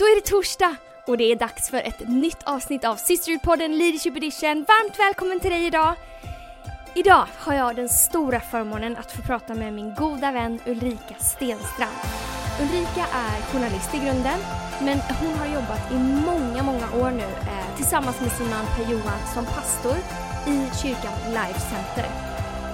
Då är det torsdag och det är dags för ett nytt avsnitt av Sisterhood-podden Leadership Edition. Varmt välkommen till dig idag! Idag har jag den stora förmånen att få prata med min goda vän Ulrika Stenstrand. Ulrika är journalist i grunden, men hon har jobbat i många, många år nu eh, tillsammans med sin man Per-Johan som pastor i kyrkan Life Center.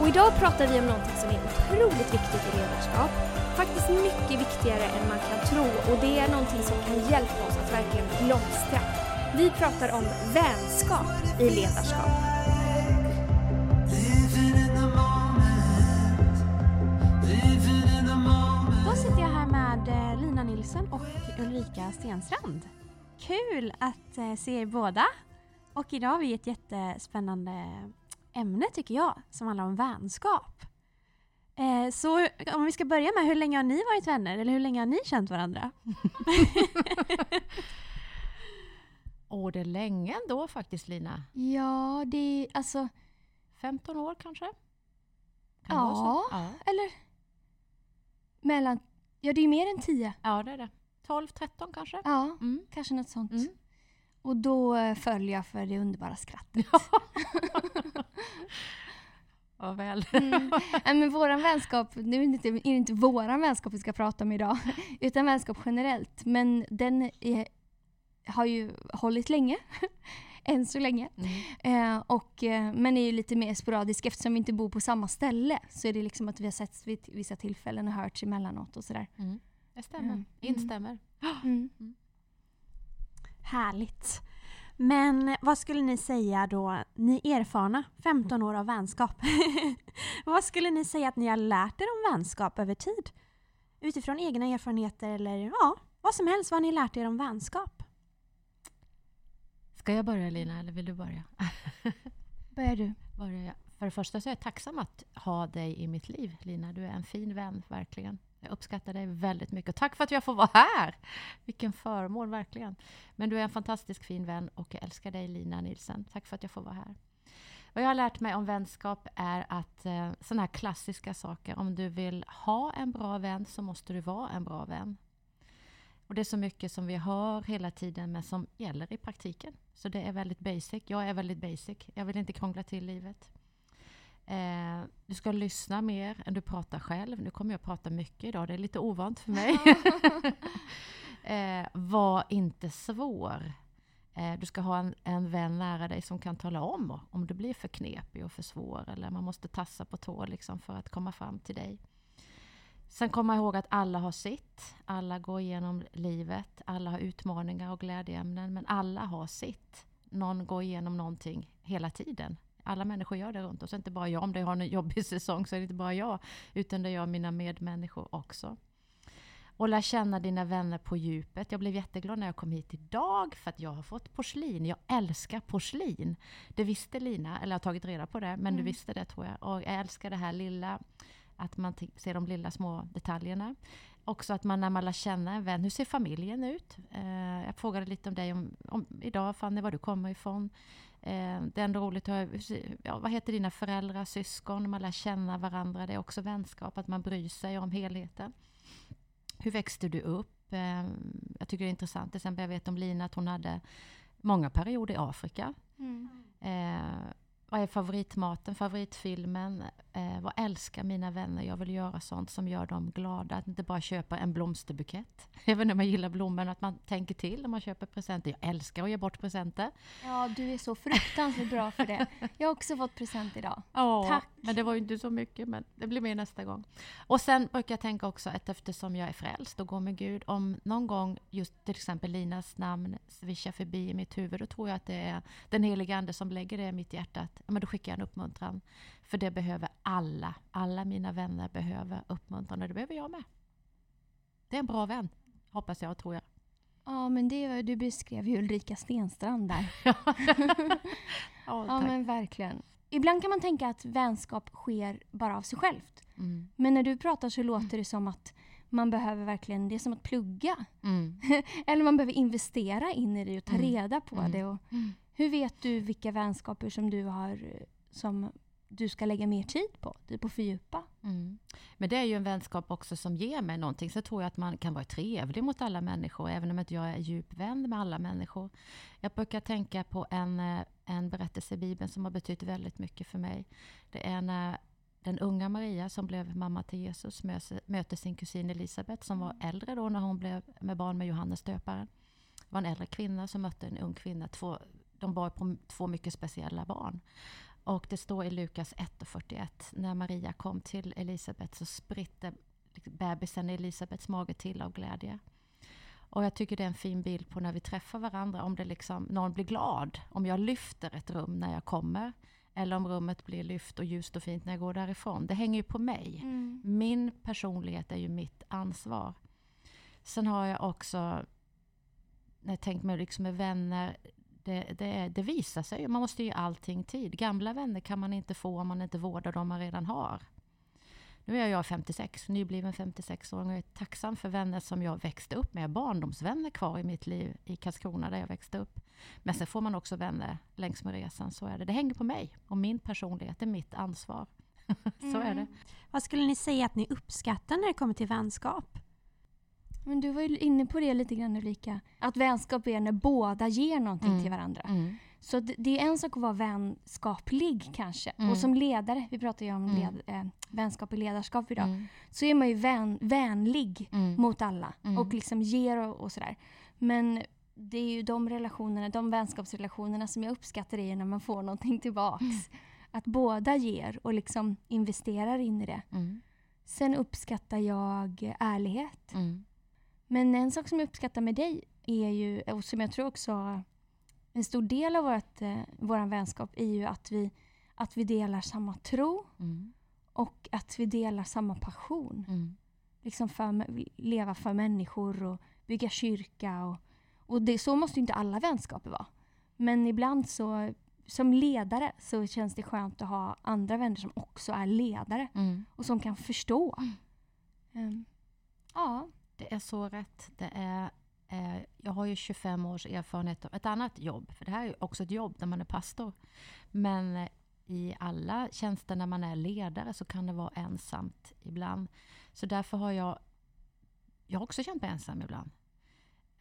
Och idag pratar vi om någonting som är otroligt viktigt i ledarskap. Faktiskt mycket viktigare än man kan tro och det är någonting som kan hjälpa oss att verkligen blomstra. Vi pratar om vänskap i ledarskap. Då sitter jag här med eh, Lina Nilsson och Ulrika Stenstrand. Kul att eh, se er båda. Och idag har vi ett jättespännande ämne tycker jag, som handlar om vänskap. Eh, så om vi ska börja med, hur länge har ni varit vänner? Eller hur länge har ni känt varandra? Åh, det är länge ändå faktiskt Lina. Ja, det är alltså... 15 år kanske? Kan så? Ja. Eller? Mellan... Ja, det är mer än tio. Ja, det är det. 12, 13 kanske? Ja, Mm. kanske något sånt. Mm. Och då föll jag för det underbara skrattet. Ja, väl. Mm. Men våran vänskap, nu är det, inte, är det inte våran vänskap vi ska prata om idag, utan vänskap generellt. Men den är, har ju hållit länge, än så länge. Mm. Eh, och, eh, men är ju lite mer sporadisk eftersom vi inte bor på samma ställe. Så är det liksom att vi har setts vid vissa tillfällen och hörts emellanåt och sådär. Mm. Det stämmer. Mm. Instämmer. Mm. Härligt. Men vad skulle ni säga då, ni erfarna 15 år av vänskap. vad skulle ni säga att ni har lärt er om vänskap över tid? Utifrån egna erfarenheter eller ja, vad som helst. Vad har ni lärt er om vänskap? Ska jag börja Lina, eller vill du börja? Börjar du? börja jag. För det första så är jag tacksam att ha dig i mitt liv, Lina. Du är en fin vän, verkligen. Jag uppskattar dig väldigt mycket. Och tack för att jag får vara här! Vilken förmån, verkligen. Men du är en fantastisk fin vän och jag älskar dig, Lina Nilsen. Tack för att jag får vara här. Vad jag har lärt mig om vänskap är att eh, sådana här klassiska saker, om du vill ha en bra vän så måste du vara en bra vän. Och det är så mycket som vi hör hela tiden men som gäller i praktiken. Så det är väldigt basic. Jag är väldigt basic. Jag vill inte krångla till livet. Eh, du ska lyssna mer än du pratar själv. Nu kommer jag prata mycket idag. Det är lite ovant för mig. eh, var inte svår. Eh, du ska ha en, en vän nära dig som kan tala om om du blir för knepig och för svår eller man måste tassa på tå liksom för att komma fram till dig. Sen komma ihåg att alla har sitt. Alla går igenom livet. Alla har utmaningar och glädjeämnen. Men alla har sitt. Någon går igenom någonting hela tiden. Alla människor gör det runt oss. Inte bara jag. Om det har en jobbig säsong så är det inte bara jag. Utan det gör mina medmänniskor också. Och lär känna dina vänner på djupet. Jag blev jätteglad när jag kom hit idag för att jag har fått porslin. Jag älskar porslin. Det visste Lina, eller jag har tagit reda på det, men du Mm. visste det tror jag. Och jag älskar det här lilla, att man ser de lilla små detaljerna. Också att man när man lär känna en vän, hur ser familjen ut? Eh, jag frågade lite om dig om, om idag, Fanny, var du kommer ifrån. Eh, det är ändå roligt att ja, vad heter dina föräldrar, syskon? Man lär känna varandra. Det är också vänskap, att man bryr sig om helheten. Hur växte du upp? Eh, jag tycker det är intressant. Till exempel, jag vet om Lina att hon hade många perioder i Afrika. Mm. Eh, vad är favoritmaten, favoritfilmen? Eh, vad älskar mina vänner? Jag vill göra sånt som gör dem glada. Att inte bara köpa en blomsterbukett. Även om man gillar blommor, att man tänker till när man köper presenter. Jag älskar att ge bort presenter. Ja, du är så fruktansvärt bra för det. Jag har också fått present idag. Ja, Tack. Men det var ju inte så mycket, men det blir mer nästa gång. Och sen brukar jag tänka också att eftersom jag är frälst och går med Gud, om någon gång just till exempel Linas namn svischar förbi i mitt huvud, då tror jag att det är den heliga Ande som lägger det i mitt hjärta. Att, men då skickar jag en uppmuntran. För det behöver alla. Alla mina vänner behöver uppmuntran och det behöver jag med. Det är en bra vän, hoppas jag och tror jag. Ja, men det du beskrev ju Ulrika Stenstrand där. ja, Ja, men verkligen. Ibland kan man tänka att vänskap sker bara av sig självt. Mm. Men när du pratar så låter det som att man behöver verkligen, det är som att plugga. Mm. Eller man behöver investera in i det och ta Mm. reda på Mm. det. Och Mm. hur vet du vilka vänskaper som du har eh, som du ska lägga mer tid på, typ att fördjupa. Mm. Men det är ju en vänskap också som ger mig någonting. Så tror jag att man kan vara trevlig mot alla människor, även om inte jag är djup vän med alla människor. Jag brukar tänka på en, eh, en berättelse i Bibeln som har betytt väldigt mycket för mig. Det är när den unga Maria som blev mamma till Jesus möter sin kusin Elisabet som var äldre då när hon blev med barn med Johannes döparen. Det var en äldre kvinna som mötte en ung kvinna. Två, de bar på två mycket speciella barn. Och det står i Lukas 1.41, när Maria kom till Elisabet så spritte bebisen i Elisabets mage till av glädje. Och jag tycker det är en fin bild på när vi träffar varandra, om det liksom, någon blir glad, om jag lyfter ett rum när jag kommer, eller om rummet blir lyft och ljust och fint när jag går därifrån. Det hänger ju på mig. Mm. Min personlighet är ju mitt ansvar. Sen har jag också, när jag tänkt mig liksom med vänner, det, det, det visar sig Man måste ge allting tid. Gamla vänner kan man inte få om man inte vårdar de man redan har. Nu är jag 56, nybliven 56-åring och är tacksam för vänner som jag växte upp med. Barndomsvänner kvar i mitt liv i Karlskrona där jag växte upp. Men sen får man också vänner längs med resan. Så är det. Det hänger på mig och min personlighet. Det är mitt ansvar. så mm. är det. Mm. Vad skulle ni säga att ni uppskattar när det kommer till vänskap? Men du var ju inne på det lite grann Ulrika. Att vänskap är när båda ger någonting mm. till varandra. Mm. Så det, det, är en sak att vara vänskaplig kanske. Mm. Och som ledare, vi pratar ju om mm. led, äh, vänskap och ledarskap idag. Mm. Så är man ju vän, vänlig mm. mot alla och liksom ger och, och, sådär. Men det är ju de relationerna, de vänskapsrelationerna som jag uppskattar är när man får någonting tillbaks. Att båda ger och liksom investerar in i det. Sen uppskattar jag ärlighet. Men en sak som jag uppskattar med dig är ju, och som jag tror också en stor del av vårt, eh, vår vänskap är ju att vi, att vi delar samma tro mm. och att vi delar samma passion. Mm. Liksom för leva för människor och bygga kyrka. Och, och det, så måste ju inte alla vänskaper vara. Men ibland så, som ledare så känns det skönt att ha andra vänner som också är ledare mm. och som kan förstå. Um, ja. Det är så rätt. Det är, eh, jag har ju 25 års erfarenhet av ett annat jobb. För det här är också ett jobb när man är pastor. Men eh, i alla tjänster när man är ledare så kan det vara ensamt ibland. Så därför har jag, jag har också känt mig ensam ibland.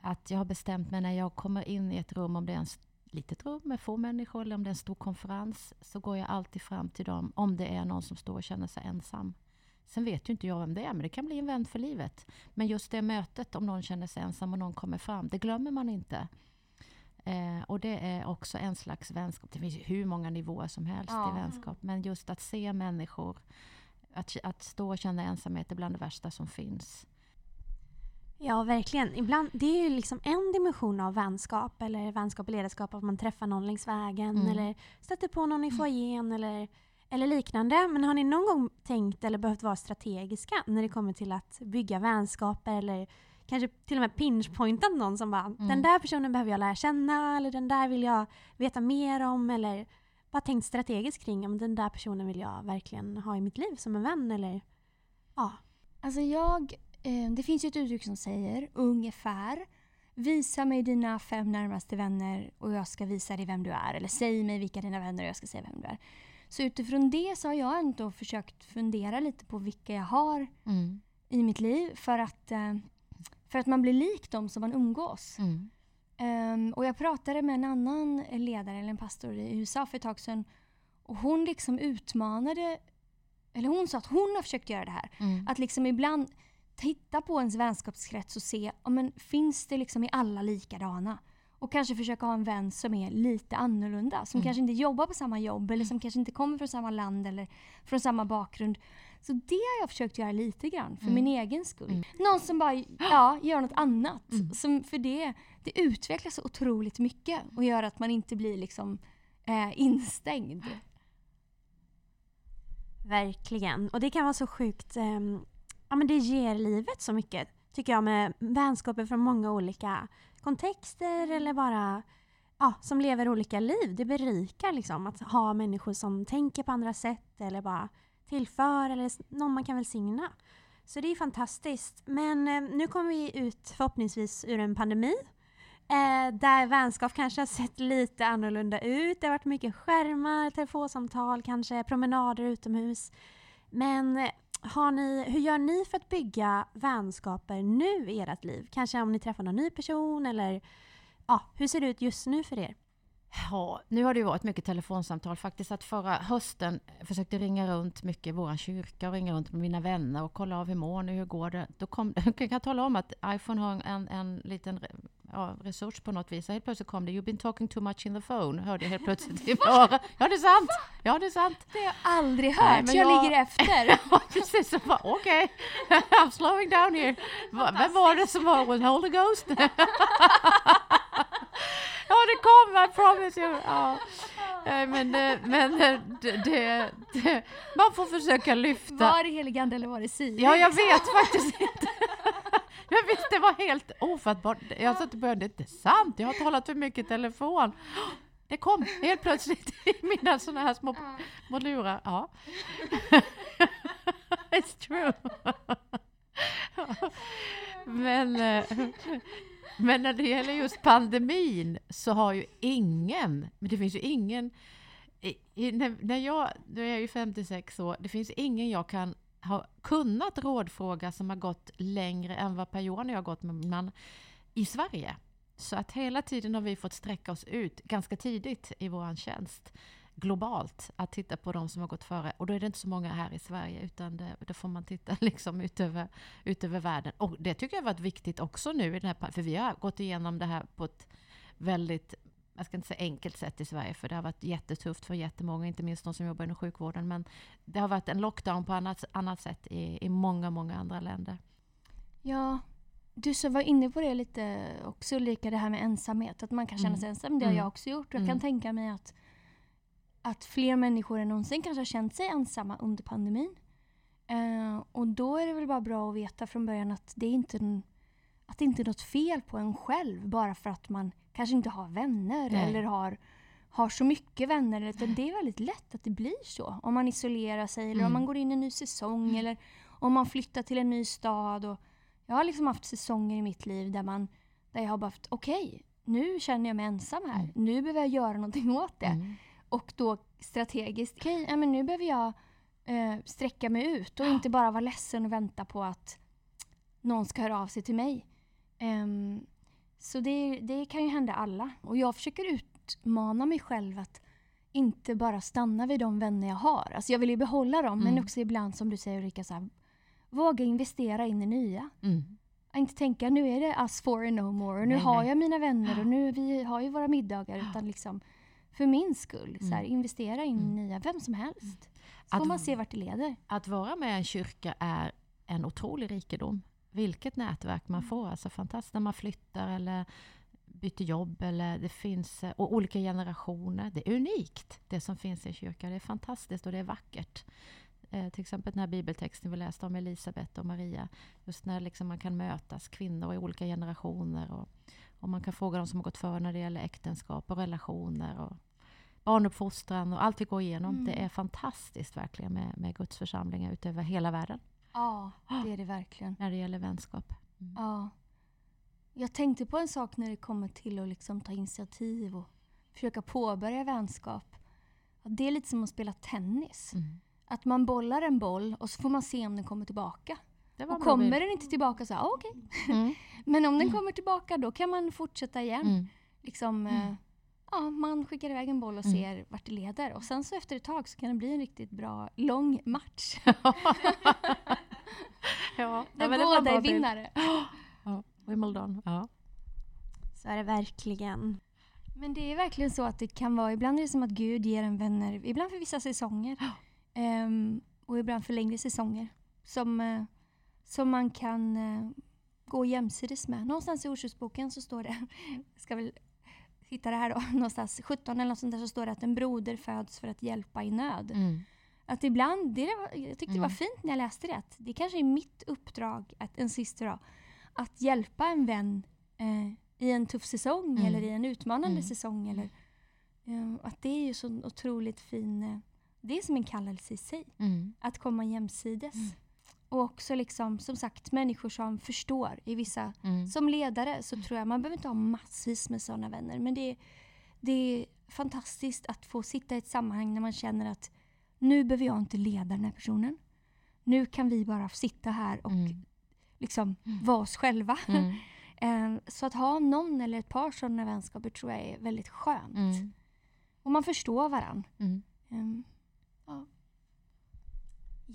Att jag har bestämt mig när jag kommer in i ett rum, om det är ett litet rum med få människor eller om det är en stor konferens, så går jag alltid fram till dem om det är någon som står och känner sig ensam. Sen vet ju inte jag vem det är, men det kan bli en vän för livet. Men just det mötet, om någon känner sig ensam och någon kommer fram, det glömmer man inte. Eh, och det är också en slags vänskap. Det finns hur många nivåer som helst ja. i vänskap. Men just att se människor, att, att stå och känna ensamhet är bland det värsta som finns. Ja, verkligen. Ibland, det är ju liksom en dimension av vänskap, eller vänskap och ledarskap, att man träffar någon längs vägen, mm. eller stöter på någon i foajén, eller eller liknande. Men har ni någon gång tänkt eller behövt vara strategiska när det kommer till att bygga vänskaper eller kanske till och med pinchpointat någon som bara mm. den där personen behöver jag lära känna eller den där vill jag veta mer om eller bara tänkt strategiskt kring om den där personen vill jag verkligen ha i mitt liv som en vän eller ja. Alltså jag, eh, det finns ju ett uttryck som säger ungefär Visa mig dina fem närmaste vänner och jag ska visa dig vem du är. Eller säg mig vilka dina vänner och jag ska säga vem du är. Så utifrån det så har jag ändå försökt fundera lite på vilka jag har mm. i mitt liv för att, eh, för att man blir lik dem som man umgås. Mm. Um, och jag pratade med en annan ledare, eller en pastor i USA för ett tag sedan. Och hon liksom utmanade, eller hon sa att hon har försökt göra det här. Mm. Att liksom ibland titta på ens vänskapskrets och se, ja, men finns det liksom i alla likadana? Och kanske försöka ha en vän som är lite annorlunda. Som mm. kanske inte jobbar på samma jobb eller som kanske inte kommer från samma land eller från samma bakgrund. Så det har jag försökt göra lite grann för mm. min egen skull. Mm. Någon som bara ja, gör något annat. Mm. Som för det, det utvecklas så otroligt mycket och gör att man inte blir liksom eh, instängd. Verkligen. Och det kan vara så sjukt. Eh, ja, men det ger livet så mycket tycker jag med vänskaper från många olika kontexter eller bara ja, som lever olika liv. Det berikar liksom att ha människor som tänker på andra sätt eller bara tillför eller någon man kan välsigna. Så det är fantastiskt. Men eh, nu kommer vi ut förhoppningsvis ur en pandemi. Eh, där vänskap kanske har sett lite annorlunda ut. Det har varit mycket skärmar, telefonsamtal, kanske promenader utomhus. Men eh, har ni, hur gör ni för att bygga vänskaper nu i ert liv? Kanske om ni träffar någon ny person eller ja, hur ser det ut just nu för er? Ja, nu har det ju varit mycket telefonsamtal faktiskt. Att förra hösten försökte ringa runt mycket i vår kyrka och ringa runt med mina vänner och kolla av hur mår ni, hur går det? Då kom, jag kan tala om att iPhone har en, en liten ja, resurs på något vis. Och helt plötsligt kom det “You've been talking too much in the phone” hörde jag helt plötsligt i örat. Ja, det är sant! Ja, det är sant. Det har jag aldrig hört, Nej, jag, jag, ligger efter. ja, precis. Okej, okay. I'm slowing down here. Vem var det som var with Holy Ghost? Kommer, I promise you. Ja. Men, men det, det, det, man får försöka lyfta. Var det heligande eller var det Siri? Ja, jag vet faktiskt inte. Jag visste, det var helt ofattbart. Jag sa till början, det är inte sant, jag har talat för mycket i telefon. Det kom helt plötsligt i mina sådana här små, små lurar. Ja. It's true. Men, eh, men när det gäller just pandemin så har ju ingen, men det finns ju ingen, när jag, nu är jag ju 56 år, det finns ingen jag kan ha kunnat rådfråga som har gått längre än vad Per-Johan och jag har gått med man i Sverige. Så att hela tiden har vi fått sträcka oss ut ganska tidigt i vår tjänst globalt att titta på de som har gått före. Och då är det inte så många här i Sverige utan det, då får man titta liksom utöver, utöver världen. Och det tycker jag har varit viktigt också nu, i den här, för vi har gått igenom det här på ett väldigt jag ska inte säga enkelt sätt i Sverige, för det har varit jättetufft för jättemånga, inte minst de som jobbar inom sjukvården. Men det har varit en lockdown på annat, annat sätt i, i många, många andra länder. Ja, du så var inne på det lite också Ulrika, det här med ensamhet. Att man kan känna mm. sig mm. ensam. Det har mm. jag också gjort. Jag mm. kan tänka mig att, att fler människor än någonsin kanske har känt sig ensamma under pandemin. Uh, och då är det väl bara bra att veta från början att det är inte att det inte är något fel på en själv bara för att man kanske inte har vänner Nej. eller har, har så mycket vänner. Utan det är väldigt lätt att det blir så. Om man isolerar sig eller mm. om man går in i en ny säsong mm. eller om man flyttar till en ny stad. Och jag har liksom haft säsonger i mitt liv där, man, där jag har bara haft, okej, okay, nu känner jag mig ensam här. Mm. Nu behöver jag göra någonting åt det. Och då strategiskt, okej, okay, ja, nu behöver jag eh, sträcka mig ut och inte bara vara ledsen och vänta på att någon ska höra av sig till mig. Um, så det, det kan ju hända alla. Och jag försöker utmana mig själv att inte bara stanna vid de vänner jag har. Alltså jag vill ju behålla dem, mm. men också ibland som du säger Ulrika, så här, våga investera in i nya. Mm. Inte tänka nu är det us four and no more, och nu nej, har nej. jag mina vänner och nu vi har ju våra middagar. Utan liksom, för min skull, så här, mm. investera in i mm. nya, vem som helst. Så att, får man se vart det leder. Att vara med i en kyrka är en otrolig rikedom vilket nätverk man mm. får. Alltså fantastiskt när man flyttar eller byter jobb eller det finns eh, och olika generationer. Det är unikt det som finns i kyrkan. Det är fantastiskt och det är vackert. Eh, till exempel den här bibeltexten vi läste om Elisabet och Maria. Just när liksom man kan mötas, kvinnor i olika generationer. Och, och man kan fråga de som har gått före när det gäller äktenskap och relationer. Och, barnuppfostran och allt vi går igenom. Mm. Det är fantastiskt verkligen med, med Guds församlingar utöver hela världen. Ja, det är det verkligen. När det gäller vänskap. Mm. Ja. Jag tänkte på en sak när det kommer till att liksom ta initiativ och försöka påbörja vänskap. Det är lite som att spela tennis. Mm. Att man bollar en boll och så får man se om den kommer tillbaka. och kommer den inte tillbaka så ah, okej. Okay. Mm. Men om den kommer tillbaka då kan man fortsätta igen. Mm. Liksom, eh, mm. Ja, man skickar iväg en boll och mm. ser vart det leder. Och sen så efter ett tag så kan det bli en riktigt bra, lång match. ja, Där båda är vinnare. Ja, Wimbledon, ja. Så är det verkligen. Men det är verkligen så att det kan vara, ibland är det som att Gud ger en vänner, ibland för vissa säsonger. Um, och ibland för längre säsonger. Som, uh, som man kan uh, gå jämsides med. Någonstans i Ordsboken så står det, ska väl hitta det här då, någonstans 17 eller något sånt där så står det att en broder föds för att hjälpa i nöd. Mm. Att ibland, det jag tyckte mm. det var mm. fint när jag läste det, att det kanske är mitt uppdrag, att, en syster då, att hjälpa en vän eh, i en tuff säsong mm. eller i en utmanande mm. säsong. Eller, eh, att det är ju så otroligt fin, eh, det är som en kallelse i sig. Mm. Att komma jämsides. Och också liksom, som sagt, människor som förstår i vissa... Mm. Som ledare så tror jag man behöver inte ha massvis med sådana vänner. Men det, det är fantastiskt att få sitta i ett sammanhang när man känner att nu behöver jag inte leda den här personen. Nu kan vi bara sitta här och Mm. liksom vara oss själva. Mm. Eh, så att ha någon eller ett par sådana vänskaper tror jag är väldigt skönt. Mm. Och man förstår varandra. Mm.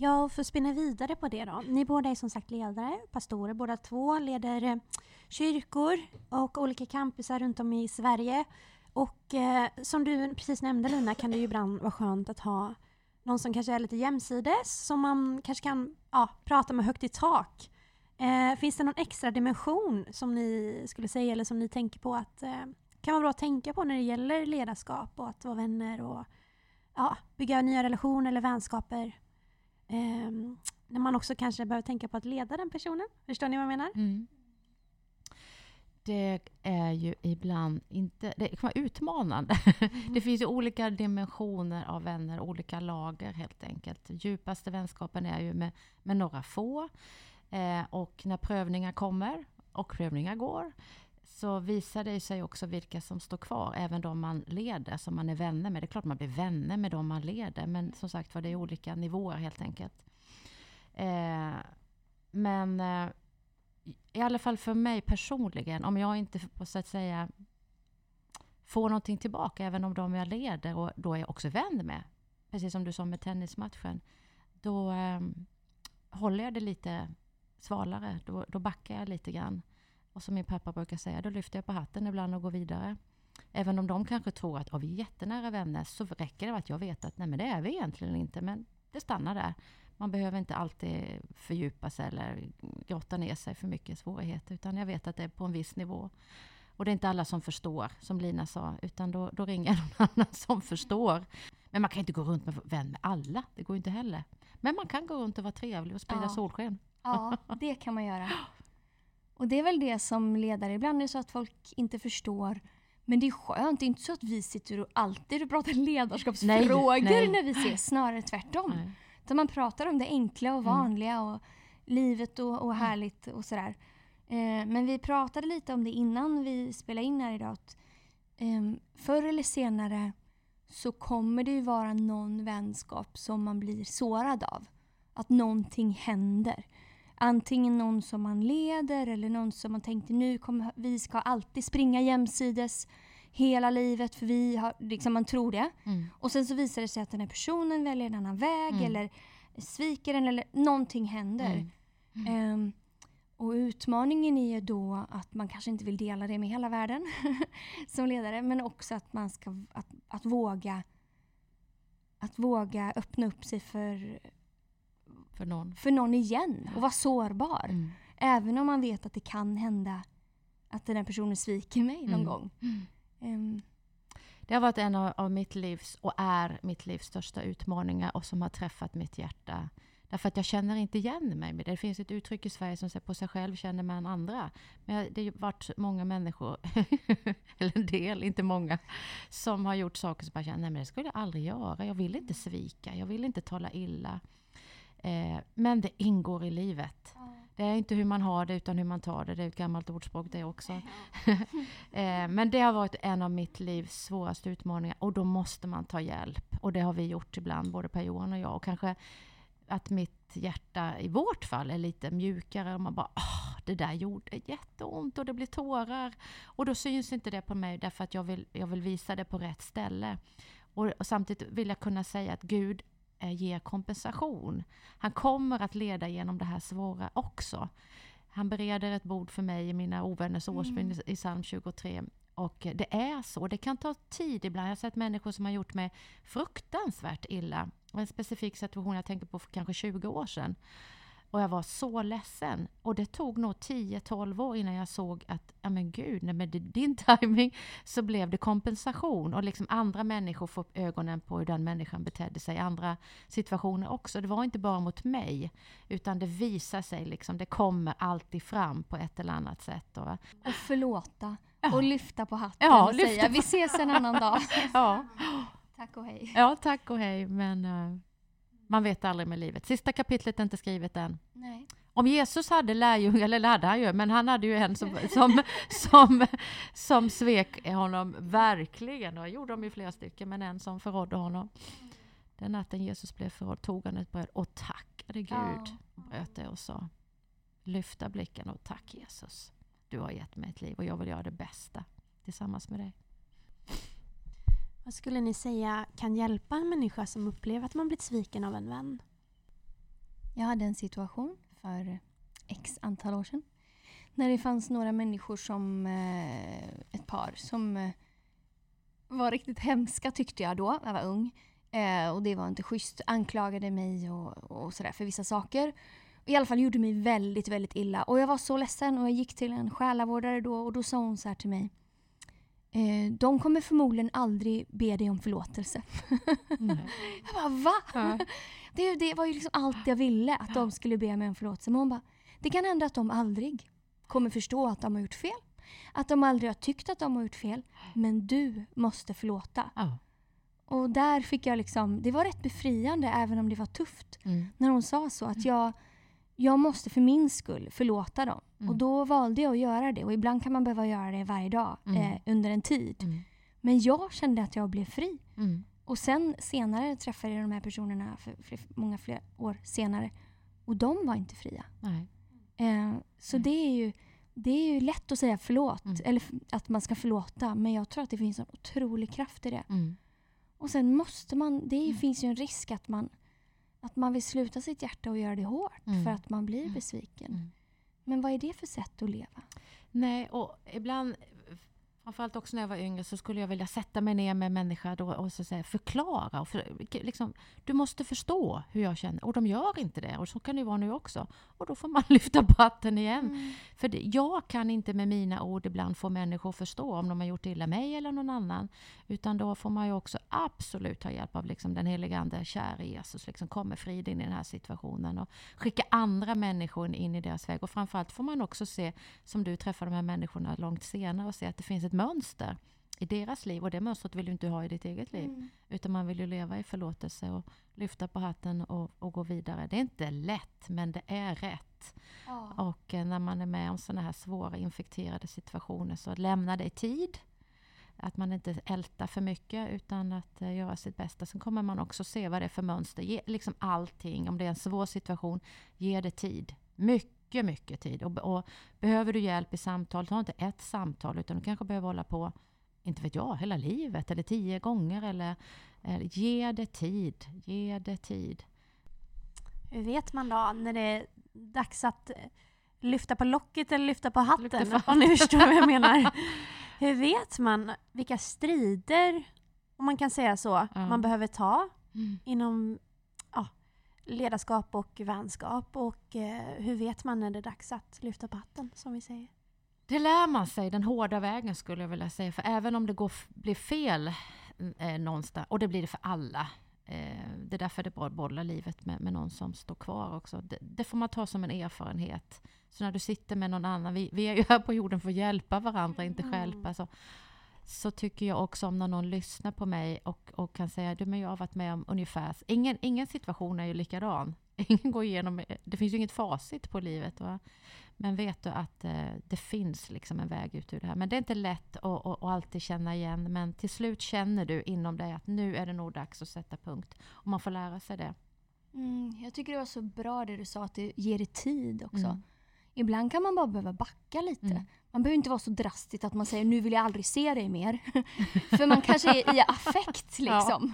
Ja, och för att spinna vidare på det då. Ni båda är som sagt ledare, pastorer båda två, leder eh, kyrkor och olika campusar runt om i Sverige. Och eh, som du precis nämnde Lina kan det ju ibland vara skönt att ha någon som kanske är lite jämsides, som man kanske kan ja, prata med högt i tak. Eh, finns det någon extra dimension som ni skulle säga eller som ni tänker på att eh, kan vara bra att tänka på när det gäller ledarskap och att vara vänner och ja, bygga nya relationer eller vänskaper? Ehm, när man också kanske behöver tänka på att leda den personen. Förstår ni vad jag menar? Mm. Det är ju ibland inte... Det kan vara utmanande. Det finns ju olika dimensioner av vänner, olika lager helt enkelt. Djupaste vänskapen är ju med, med några få. Eh, och när prövningar kommer, och prövningar går, så visar det sig också vilka som står kvar, även de man leder, som man är vänner med. Det är klart man blir vänner med de man leder, men som sagt var det är olika nivåer helt enkelt. Eh, men eh, i alla fall för mig personligen, om jag inte så att säga får någonting tillbaka, även om de jag leder och då är jag också vän med, precis som du sa med tennismatchen, då eh, håller jag det lite svalare. Då, då backar jag lite grann. Och som min pappa brukar säga, då lyfter jag på hatten ibland och går vidare. Även om de kanske tror att oh, vi är jättenära vänner, så räcker det att jag vet att nej, men det är vi egentligen inte. Men det stannar där. Man behöver inte alltid fördjupa sig eller grotta ner sig för mycket svårigheter. Utan jag vet att det är på en viss nivå. Och det är inte alla som förstår, som Lina sa. Utan då, då ringer någon annan som förstår. Men man kan inte gå runt med vän med alla. Det går inte heller. Men man kan gå runt och vara trevlig och sprida Ja. solsken. Ja, det kan man göra. Och det är väl det som ledare, ibland är det så att folk inte förstår. Men det är skönt, det är inte så att vi sitter och alltid och pratar ledarskapsfrågor Nej, nej. när vi ses, snarare tvärtom. Nej. Utan man pratar om det enkla och Mm. vanliga och livet och, och härligt och sådär. Eh, men vi pratade lite om det innan vi spelade in här idag. Att, eh, förr eller senare så kommer det ju vara någon vänskap som man blir sårad av. Att någonting händer. Antingen någon som man leder eller någon som man tänkte nu kommer vi ska alltid springa jämsides hela livet för vi har, liksom man tror det. Mm. Och sen så visar det sig att den här personen väljer en annan väg Mm. eller sviker en eller någonting händer. Mm. Ehm, och utmaningen är ju då att man kanske inte vill dela det med hela världen som ledare men också att man ska att, att våga att våga öppna upp sig för, För någon. för någon igen och vara sårbar. Mm. Även om man vet att det kan hända att den här personen sviker mig någon Mm. gång. Ehm, Det har varit en av, av mitt livs och är mitt livs största utmaningar och som har träffat mitt hjärta. Därför att jag känner inte igen mig med det. Det finns ett uttryck i Sverige som säger på sig själv känner man andra. Men det har varit många människor, eller en del, inte många, som har gjort saker som jag känner, nej men det skulle jag aldrig göra. Jag vill inte svika, jag vill inte tala illa. Eh, men det ingår i livet. Det är inte hur man har det utan hur man tar det. Det är ett gammalt ordspråk det också. eh, men det har varit en av mitt livs svåraste utmaningar och då måste man ta hjälp. Och det har vi gjort ibland, både Per-Johan och jag. Och kanske att mitt hjärta i vårt fall är lite mjukare och man bara Åh, det där gjorde jätteont och det blir tårar. Och då syns inte det på mig därför att jag vill, jag vill visa det på rätt ställe. Och, och samtidigt vill jag kunna säga att Gud eh, ger kompensation. Han kommer att leda genom det här svåra också. Han bereder ett bord för mig i mina ovänners årsbön i- i psalm 23. Och det är så. Det kan ta tid ibland. Jag har sett människor som har gjort mig fruktansvärt illa. En specifik situation jag tänker på för kanske 20 år sedan. Och jag var så ledsen. Och det tog nog 10-12 år innan jag såg att, ja men gud, nej, med din timing så blev det kompensation. Och liksom andra människor får upp ögonen på hur den människan betedde sig i andra situationer också. Det var inte bara mot mig, utan det visar sig liksom, det kommer alltid fram på ett eller annat sätt. Och, och förlåta Ja. och lyfta på hatten Ja, och säga på- vi ses en annan dag. ja, Tack och hej. ja, tack och hej. Men eh, Man vet aldrig med livet. Sista kapitlet är inte skrivet än. Nej. Om Jesus hade lärjungar, eller hade han ju, men han hade ju en som, som, som, som svek honom verkligen. Och gjorde de ju flera stycken, men en som förrådde honom. Den natten Jesus blev förrådd tog han ett bröd och tackade Gud. Bröt det och sa Lyfta blicken och tack Jesus. Du har gett mig ett liv och jag vill göra det bästa tillsammans med dig. Vad skulle ni säga kan hjälpa en människa som upplever att man blivit sviken av en vän? Jag hade en situation för x antal år sedan. När det fanns några människor som, eh, ett par, som eh, var riktigt hemska tyckte jag då. Jag var ung. Eh, och det var inte schysst. Anklagade mig och, och sådär för vissa saker. I alla fall gjorde mig väldigt, väldigt illa. Och jag var så ledsen och jag gick till en själavårdare då och då sa hon så här till mig. Eh, de kommer förmodligen aldrig be dig om förlåtelse. Jag bara va? Ja. Det, det var ju liksom allt jag ville, att de skulle be mig om förlåtelse. Men hon bara, det kan hända att de aldrig kommer förstå att de har gjort fel. Att de aldrig har tyckt att de har gjort fel. Men du måste förlåta. Ja. Och där fick jag liksom, det var rätt befriande även om det var tufft. Mm. När hon sa så att jag, jag måste för min skull förlåta dem. Mm. Och då valde jag att göra det. Och ibland kan man behöva göra det varje dag Mm. eh, under en tid. Mm. Men jag kände att jag blev fri. Mm. Och sen senare träffade jag de här personerna för, för många fler år senare. Och de var inte fria. Eh, så Nej. det är, ju, det är ju lätt att säga förlåt. Mm. Eller att man ska förlåta. Men jag tror att det finns en otrolig kraft i det. Mm. Och sen måste man, det Mm. finns ju en risk att man, att man vill sluta sitt hjärta och göra det hårt. Mm. För att man blir Mm. besviken. Mm. Men vad är det för sätt att leva? Nej, och ibland, framförallt också när jag var yngre, så skulle jag vilja sätta mig ner med en människa då och så säga, förklara. Och för, liksom, du måste förstå hur jag känner. Och de gör inte det. Och så kan det vara nu också. Och då får man lyfta på hatten igen. Mm. För det, jag kan inte med mina ord ibland få människor att förstå om de har gjort illa mig eller någon annan. Utan då får man ju också absolut ta hjälp av liksom den helige Ande, käre Jesus, liksom kom med frid in i den här situationen och skicka andra människor in- in i deras väg. Och framförallt får man också se, som du träffar de här människorna långt senare, och se att det finns ett mönster i deras liv. Och det mönstret vill du inte ha i ditt eget liv. Mm. Utan man vill ju leva i förlåtelse och lyfta på hatten och, och gå vidare. Det är inte lätt, men det är rätt. Ja. Och eh, när man är med om sådana här svåra infekterade situationer så lämna det i tid. Att man inte ältar för mycket utan att eh, göra sitt bästa. Sen kommer man också se vad det är för mönster. Ge liksom allting, om det är en svår situation, ge det tid. Mycket, mycket tid. Och, och behöver du hjälp i samtal, ta inte ett samtal utan du kanske behöver hålla på, inte vet jag, hela livet eller tio gånger. Eller, eller ge det tid, ge det tid. Hur vet man då när det är dags att eh, lyfta på locket eller lyfta på hatten? Lyfta på Om ni förstår vad jag menar. Hur vet man vilka strider, om man kan säga så, Ja. man behöver ta Mm. inom ledarskap och vänskap? Och eh, hur vet man när det är dags att lyfta på hatten, som vi säger? Det lär man sig den hårda vägen skulle jag vilja säga. För även om det går, blir fel eh, någonstans, och det blir det för alla. Eh, det är därför det är bra att bolla livet med, med någon som står kvar också. Det, det får man ta som en erfarenhet. Så när du sitter med någon annan, vi, vi är ju här på jorden för att hjälpa varandra, inte Mm. stjälpa. Så, så tycker jag också om när någon lyssnar på mig och, och kan säga du, men jag har varit med om ungefär... Ingen, ingen situation är ju likadan. Ingen går igenom... Det finns ju inget facit på livet. Va? Men vet du att eh, det finns liksom en väg ut ur det här. Men det är inte lätt att, att, att alltid känna igen. Men till slut känner du inom dig att nu är det nog dags att sätta punkt. Och man får lära sig det. Mm, jag tycker det var så bra det du sa, att det ger det tid också. Mm. Ibland kan man bara behöva backa lite. Mm. Man behöver inte vara så drastiskt att man säger nu vill jag aldrig se dig mer. För man kanske är i affekt liksom.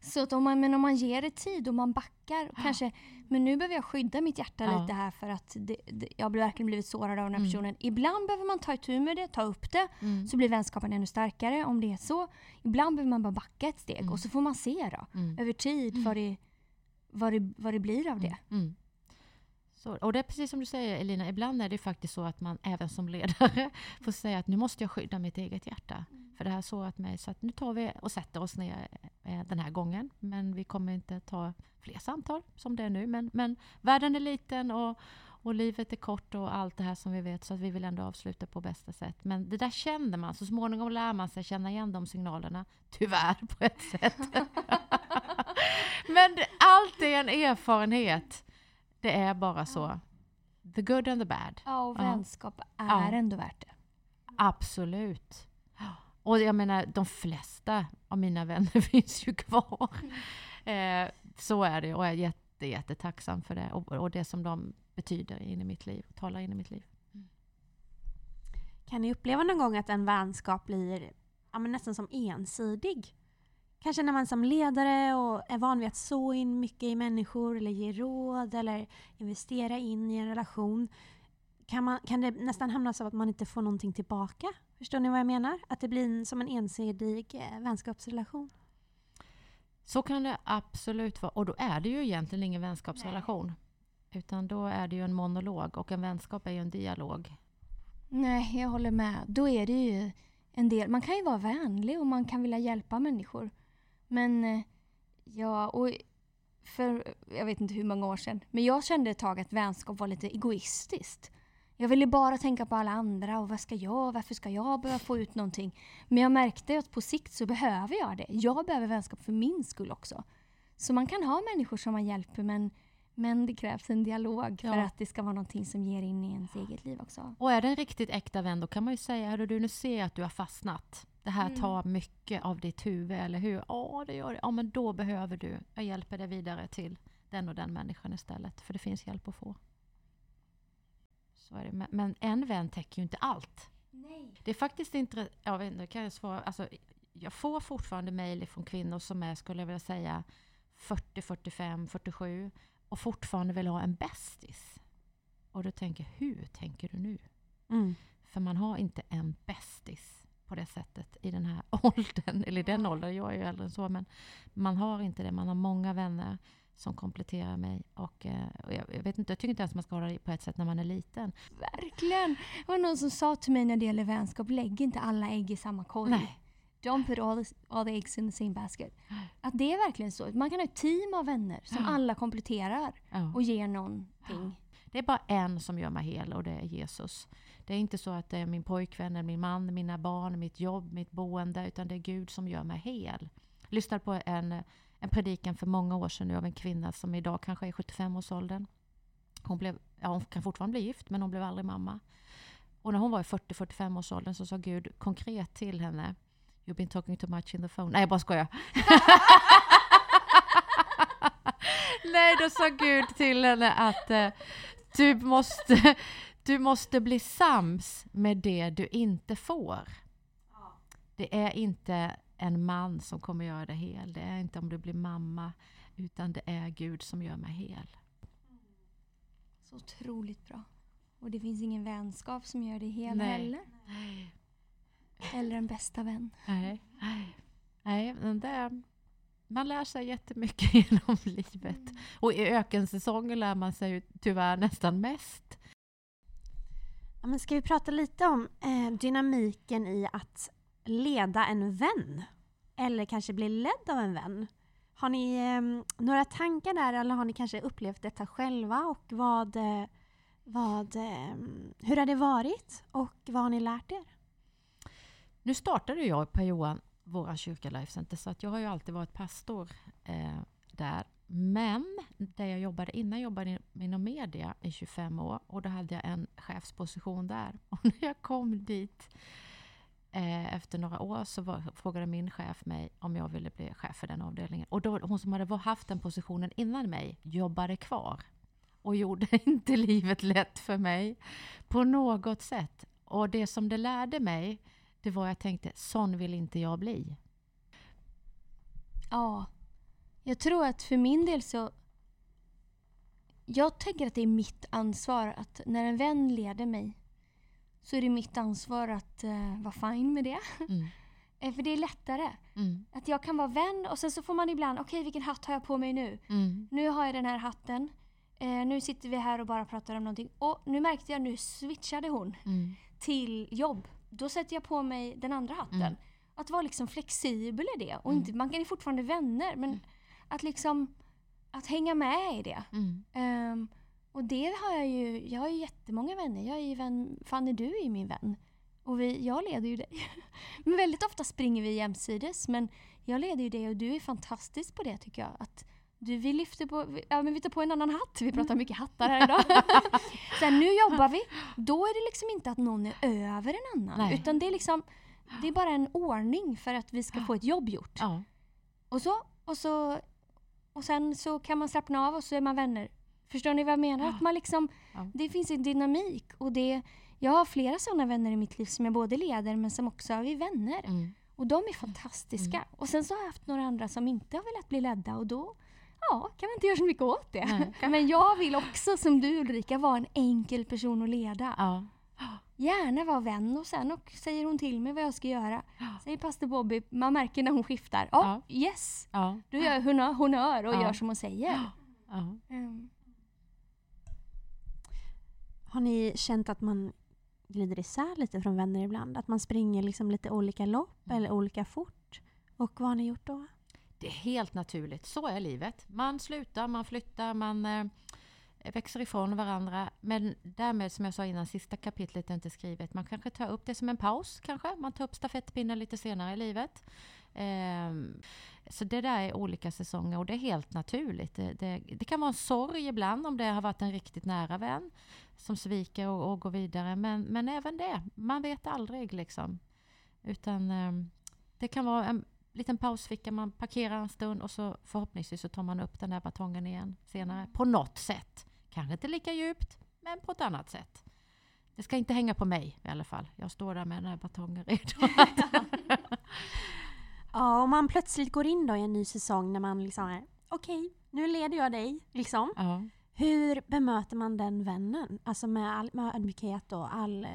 Så att om man, men om man ger det tid och man backar och kanske, men nu behöver jag skydda mitt hjärta Ja. lite här för att det, det, jag har verkligen blivit sårad av den här Mm. personen. Ibland behöver man ta itu med det, ta upp det, Mm. så blir vänskapen ännu starkare om det är så. Ibland behöver man bara backa ett steg Mm. och så får man se då, Mm. över tid vad det, vad, det, vad det blir av det. Mm. Så, och det är precis som du säger Elina, ibland är det faktiskt så att man även som ledare får säga att nu måste jag skydda mitt eget hjärta. För det här sårat mig. Så att nu tar vi och sätter oss ner eh, den här gången. Men vi kommer inte ta fler samtal som det är nu. Men, men världen är liten och, och livet är kort och allt det här som vi vet. Så att vi vill ändå avsluta på bästa sätt. Men det där känner man. Så småningom lär man sig känna igen de signalerna. Tyvärr på ett sätt. Men allt är en erfarenhet. Det är bara så. The good and the bad. Ja, och Ja. vänskap är Ja. ändå värt det. Absolut. Och jag menar, de flesta av mina vänner finns ju kvar. Eh, så är det och jag är jätte, jättetacksam för det. Och, och det som de betyder in i mitt liv, talar in i mitt liv. Kan ni uppleva någon gång att en vänskap blir ja, nästan som ensidig? Kanske när man som ledare och är van vid att så in mycket i människor eller ge råd eller investera in i en relation. Kan, man, kan det nästan hamna så att man inte får någonting tillbaka? Förstår ni vad jag menar? Att det blir en, som en ensidig eh, vänskapsrelation? Så kan det absolut vara. Och då är det ju egentligen ingen vänskapsrelation. Utan då är det ju en monolog och en vänskap är ju en dialog. Nej, jag håller med. Då är det ju en del. Man kan ju vara vänlig och man kan vilja hjälpa människor. Men eh, ja, och för jag vet inte hur många år sedan. Men jag kände ett tag att vänskap var lite egoistiskt. Jag ville bara tänka på alla andra och vad ska jag, varför ska jag behöva få ut någonting? Men jag märkte att på sikt så behöver jag det. Jag behöver vänskap för min skull också. Så man kan ha människor som man hjälper men, men det krävs en dialog för Ja. att det ska vara någonting som ger in i ens eget liv också. Och är det en riktigt äkta vän då kan man ju säga, hörru du nu ser jag att du har fastnat. Det här Mm. tar mycket av ditt huvud, eller hur? Ja, det gör det. Ja, men då behöver du, jag hjälper dig vidare till den och den människan istället. För det finns hjälp att få. Så är det. Men, men en vän täcker ju inte allt. Nej. Det är faktiskt inte, jag vet inte, kan jag svara, alltså, jag får fortfarande mejl från kvinnor som är, skulle jag vilja säga, 40, 45, 47 och fortfarande vill ha en bästis. Och då tänker jag, hur tänker du nu? Mm. För man har inte en bästis på det sättet i den här åldern, eller i den åldern, jag är ju äldre än så, men man har inte det. Man har många vänner som kompletterar mig. Och, eh, och jag, jag vet inte, jag tycker inte ens man ska ha det på ett sätt när man är liten. Verkligen! Det var någon som sa till mig när det gäller vänskap, lägg inte alla ägg i samma korg. Nej. Don't put all the, all the eggs in the same basket. Att det är verkligen så. Man kan ha ett team av vänner som Ja. alla kompletterar Ja. och ger någonting. Det är bara en som gör mig hel och det är Jesus. Det är inte så att det är min pojkvän, eller min man, mina barn, mitt jobb, mitt boende, utan det är Gud som gör mig hel. Jag lyssnade på en, en predikan för många år sedan nu av en kvinna som idag kanske är 75-årsåldern. Hon, blev, ja, hon kan fortfarande bli gift, men hon blev aldrig mamma. Och när hon var i 40-45 års åldern så sa Gud konkret till henne You've been talking too much in the phone. Nej, jag bara skojar. Nej, då sa Gud till henne att eh, du, måste, du måste bli sams med det du inte får. Det är inte en man som kommer göra det hel. Det är inte om du blir mamma. Utan det är Gud som gör mig hel. Så otroligt bra. Och det finns ingen vänskap som gör det hel Nej. heller. Eller en bästa vän. Nej, nej men det, man lär sig jättemycket genom livet. Och i ökensäsongen lär man sig ju tyvärr nästan mest. Ja, men ska vi prata lite om eh, dynamiken i att leda en vän? Eller kanske bli ledd av en vän? Har ni eh, några tankar där eller har ni kanske upplevt detta själva och vad, eh, vad, eh, hur har det varit och vad har ni lärt er? Nu startade jag på våra kyrka Life Center, så att jag har ju alltid varit pastor eh, där. Men där jag jobbade innan jobbade jag inom media i 25 år och då hade jag en chefsposition där. Och när jag kom dit eh, efter några år så var, frågade min chef mig om jag ville bli chef för den avdelningen. Och då, hon som hade haft den positionen innan mig jobbade kvar och gjorde inte livet lätt för mig på något sätt. Och det som det lärde mig det var jag tänkte, sån vill inte jag bli. Ja. Jag tror att för min del så... Jag tänker att det är mitt ansvar att när en vän leder mig så är det mitt ansvar att uh, vara fine med det. Mm. Eh, för det är lättare. Mm. Att jag kan vara vän och sen så får man ibland, okej vilken hatt har jag på mig nu? Mm. Nu har jag den här hatten. Eh, nu sitter vi här och bara pratar om någonting. Och nu märkte jag, nu switchade hon Mm. till jobb. Då sätter jag på mig den andra hatten. Mm. Att vara liksom flexibel i det. Och Mm. inte, man kan ju fortfarande vänner men att liksom att hänga med i det. Mm. Ehm, och det har jag ju, jag har ju jättemånga vänner. Jag är ju vän, Fanny du är ju min vän. Och vi, jag leder ju dig. men väldigt ofta springer vi jämsides. Men jag leder ju dig och du är fantastisk på det tycker jag. Att du, vi lyfter på, ja men vi tar på en annan hatt. Vi pratar mycket hattar här idag. Sen nu jobbar vi. Då är det liksom inte att någon är över en annan. Nej. Utan det är liksom, det är bara en ordning för att vi ska få ett jobb gjort. Ja. Och så, och så, och sen så kan man slappna av och så är man vänner. Förstår ni vad jag menar? Att man liksom, Ja. Det finns en dynamik och det, jag har flera sådana vänner i mitt liv som jag både leder men som också är vänner. Mm. Och de är fantastiska. Och sen så har jag haft några andra som inte har velat bli ledda och då ja, kan man inte göra så mycket åt det. Nej. Men jag vill också som du Ulrika vara en enkel person att leda. Ja. Gärna vara vän och sen och säger hon till mig vad jag ska göra. Säger pastor Bobby, man märker när hon skiftar. Ja, yes! Ja. Då gör hon honör och Ja. gör som hon säger. Ja. Mm. Har ni känt att man glider isär lite från vänner ibland? Att man springer liksom lite olika lopp eller olika fort? Och vad har ni gjort då? Det är helt naturligt. Så är livet. Man slutar, man flyttar, man eh, växer ifrån varandra. Men därmed, som jag sa innan, sista kapitlet är inte skrivet. Man kanske tar upp det som en paus, kanske. Man tar upp stafettpinnen lite senare i livet. Ehm, så det där är olika säsonger och det är helt naturligt. Det, det, det kan vara en sorg ibland om det har varit en riktigt nära vän som sviker och, och går vidare. Men, men även det, man vet aldrig liksom. Utan ehm, det kan vara en liten pausficka, man parkerar en stund och så förhoppningsvis så tar man upp den där batongen igen senare. På något sätt. Kanske inte lika djupt, men på ett annat sätt. Det ska inte hänga på mig i alla fall. Jag står där med den här batongen redo. Ja, om man plötsligt går in då i en ny säsong när man liksom är okej, nu leder jag dig, liksom. ja. Hur bemöter man den vännen? Alltså med all med ödmjukhet och all eh,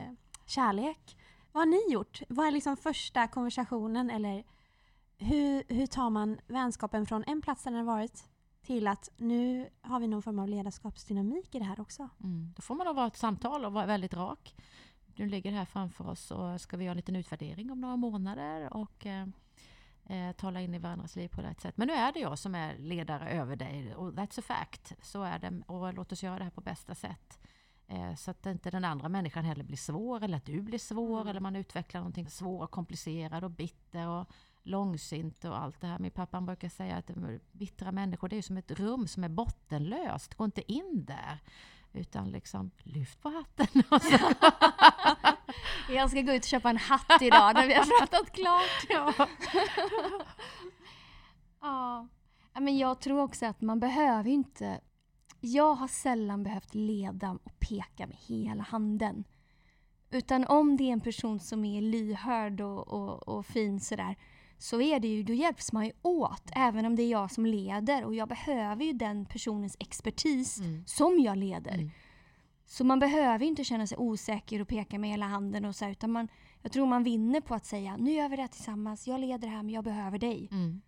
kärlek. Vad har ni gjort? Vad är liksom första konversationen eller hur, hur tar man vänskapen från en plats där den har varit till att nu har vi någon form av ledarskapsdynamik i det här också? Mm. Då får man nog vara ett samtal och vara väldigt rak. Du ligger här framför oss och ska vi göra en liten utvärdering om några månader och eh, eh, tala in i varandras liv på rätt sätt. Men nu är det jag som är ledare över dig och that's a fact. Så är det och låt oss göra det här på bästa sätt. Eh, så att inte den andra människan heller blir svår eller att du blir svår eller man utvecklar någonting svår och komplicerad och bitter och långsint och allt det här. Min pappa brukar säga att bittra människor det är som ett rum som är bottenlöst. Gå inte in där. Utan liksom lyft på hatten. Jag ska gå ut och köpa en hatt idag när vi har pratat klart. ja. Ja. Men jag tror också att man behöver inte... Jag har sällan behövt leda och peka med hela handen. Utan om det är en person som är lyhörd och, och, och fin sådär så är det ju, då hjälps man ju åt. Även om det är jag som leder och jag behöver ju den personens expertis Mm. som jag leder. Mm. Så man behöver inte känna sig osäker och peka med hela handen och så utan man, jag tror man vinner på att säga nu gör vi det här tillsammans, jag leder det här men jag behöver dig. Mm.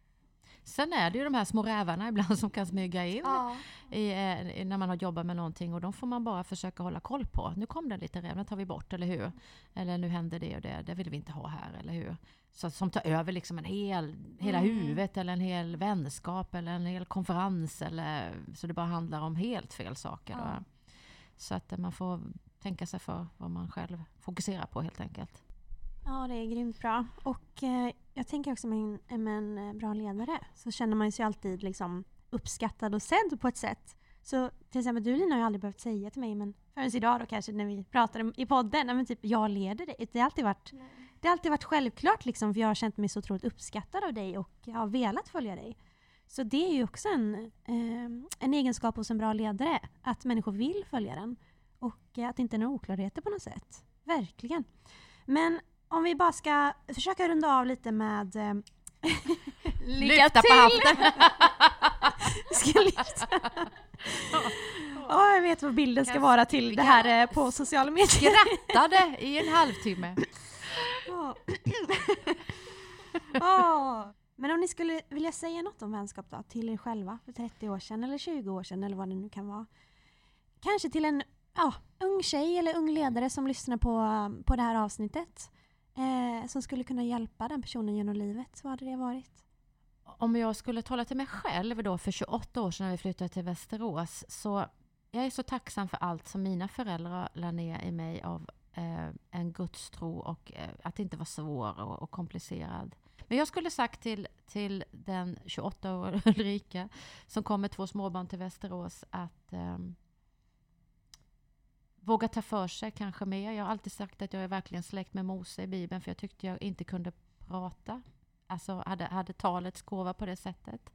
Sen är det ju de här små rävarna ibland som kan smyga in Ja. i, eh, när man har jobbat med någonting och de får man bara försöka hålla koll på. Nu kom det lite räv, den tar vi bort, eller hur? Eller nu händer det och det, det vill vi inte ha här, eller hur? Så, som tar över liksom en hel, hela Mm. huvudet eller en hel vänskap eller en hel konferens. Eller, så det bara handlar om helt fel saker. Ja. Så att man får tänka sig för vad man själv fokuserar på helt enkelt. Ja, det är grymt bra. Och eh, jag tänker också med en, med en eh, bra ledare så känner man sig alltid liksom uppskattad och sedd på ett sätt. Så till exempel du Lina har ju aldrig behövt säga till mig, men förrän idag då kanske när vi pratade i podden, men typ jag leder dig. Det har alltid varit, det har alltid varit självklart liksom, för jag har känt mig så otroligt uppskattad av dig och jag har velat följa dig. Så det är ju också en, eh, en egenskap hos en bra ledare, att människor vill följa den. Och att det inte är några oklarheter på något sätt. Verkligen. Men om vi bara ska försöka runda av lite med... Eh, Lycka Lyfta på till! hatten! ska lyfta. Ja, jag vet vad bilden ska vara till det här eh, på sociala medier. Skrattade i en halvtimme. Ja. Ja. Men om ni skulle vilja säga något om vänskap då, till er själva för 30 år sedan eller 20 år sedan eller vad det nu kan vara. Kanske till en ja, ung tjej eller ung ledare som lyssnar på, på det här avsnittet. Eh, som skulle kunna hjälpa den personen genom livet. Vad hade det varit? Om jag skulle tala till mig själv då för 28 år sedan när vi flyttade till Västerås så jag är så tacksam för allt som mina föräldrar lade ner i mig av eh, en gudstro och eh, att inte vara svår och, och, komplicerad. Men jag skulle sagt till, till den 28-åriga Ulrika som kom med två småbarn till Västerås att eh, våga ta för sig kanske mer. Jag har alltid sagt att jag är verkligen släkt med Mose i Bibeln för jag tyckte jag inte kunde prata. Alltså hade, hade talets gåva på det sättet.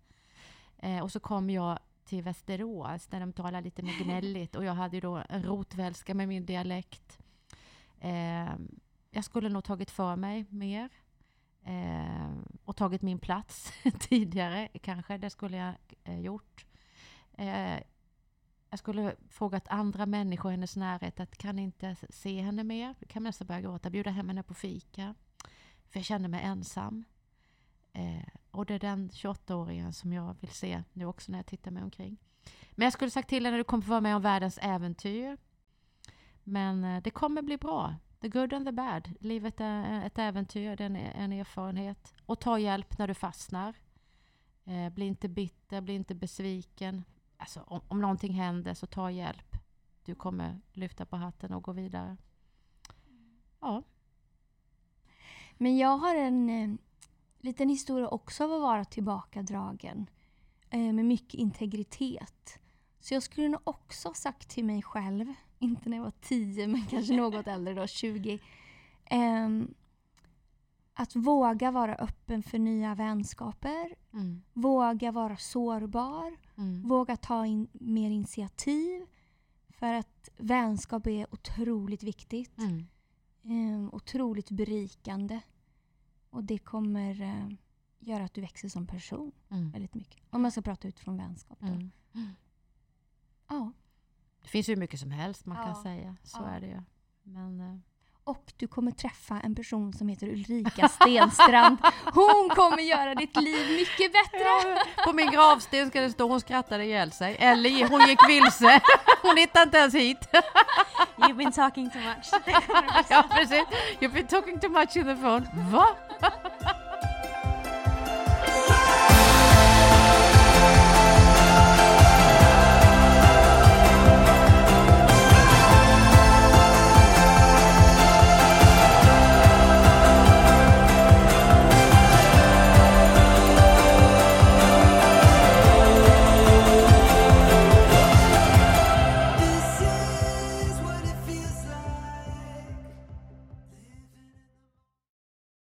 Eh, och så kom jag till Västerås där de talar lite mer gnälligt och jag hade ju då en rotvälska med min dialekt. Eh, jag skulle nog tagit för mig mer eh, och tagit min plats tidigare kanske. Det skulle jag eh, gjort. Eh, jag skulle frågat andra människor i hennes närhet att kan inte se henne mer. Kan kan nästan börja gråta. Bjuda hem henne på fika. För jag kände mig ensam. Eh, och det är den 28-åringen som jag vill se nu också när jag tittar mig omkring. Men jag skulle sagt till henne du kommer få vara med om världens äventyr. Men eh, det kommer bli bra. The good and the bad. Livet är ett äventyr, det är en erfarenhet. Och ta hjälp när du fastnar. Eh, bli inte bitter, bli inte besviken. Alltså, om, om någonting händer så ta hjälp. Du kommer lyfta på hatten och gå vidare. Ja. Men jag har en eh, liten historia också av att vara tillbakadragen. Eh, med mycket integritet. Så jag skulle nog också sagt till mig själv, inte när jag var 10 men kanske något äldre då, 20. Eh, att våga vara öppen för nya vänskaper. Mm. Våga vara sårbar. Mm. Våga ta in mer initiativ. För att vänskap är otroligt viktigt. Mm. Eh, otroligt berikande. Och det kommer eh, göra att du växer som person mm. väldigt mycket. Om man ska prata utifrån vänskap då. Mm. Ja. Det finns ju mycket som helst man ja. kan säga. Så ja. är det ju. Men, eh, och du kommer träffa en person som heter Ulrika Stenstrand. Hon kommer göra ditt liv mycket bättre! Ja, på min gravsten ska det stå hon skrattade ihjäl sig. Eller hon gick vilse. Hon hittade inte ens hit. You've been talking too much. ja, precis. You've been talking too much in the phone. Va?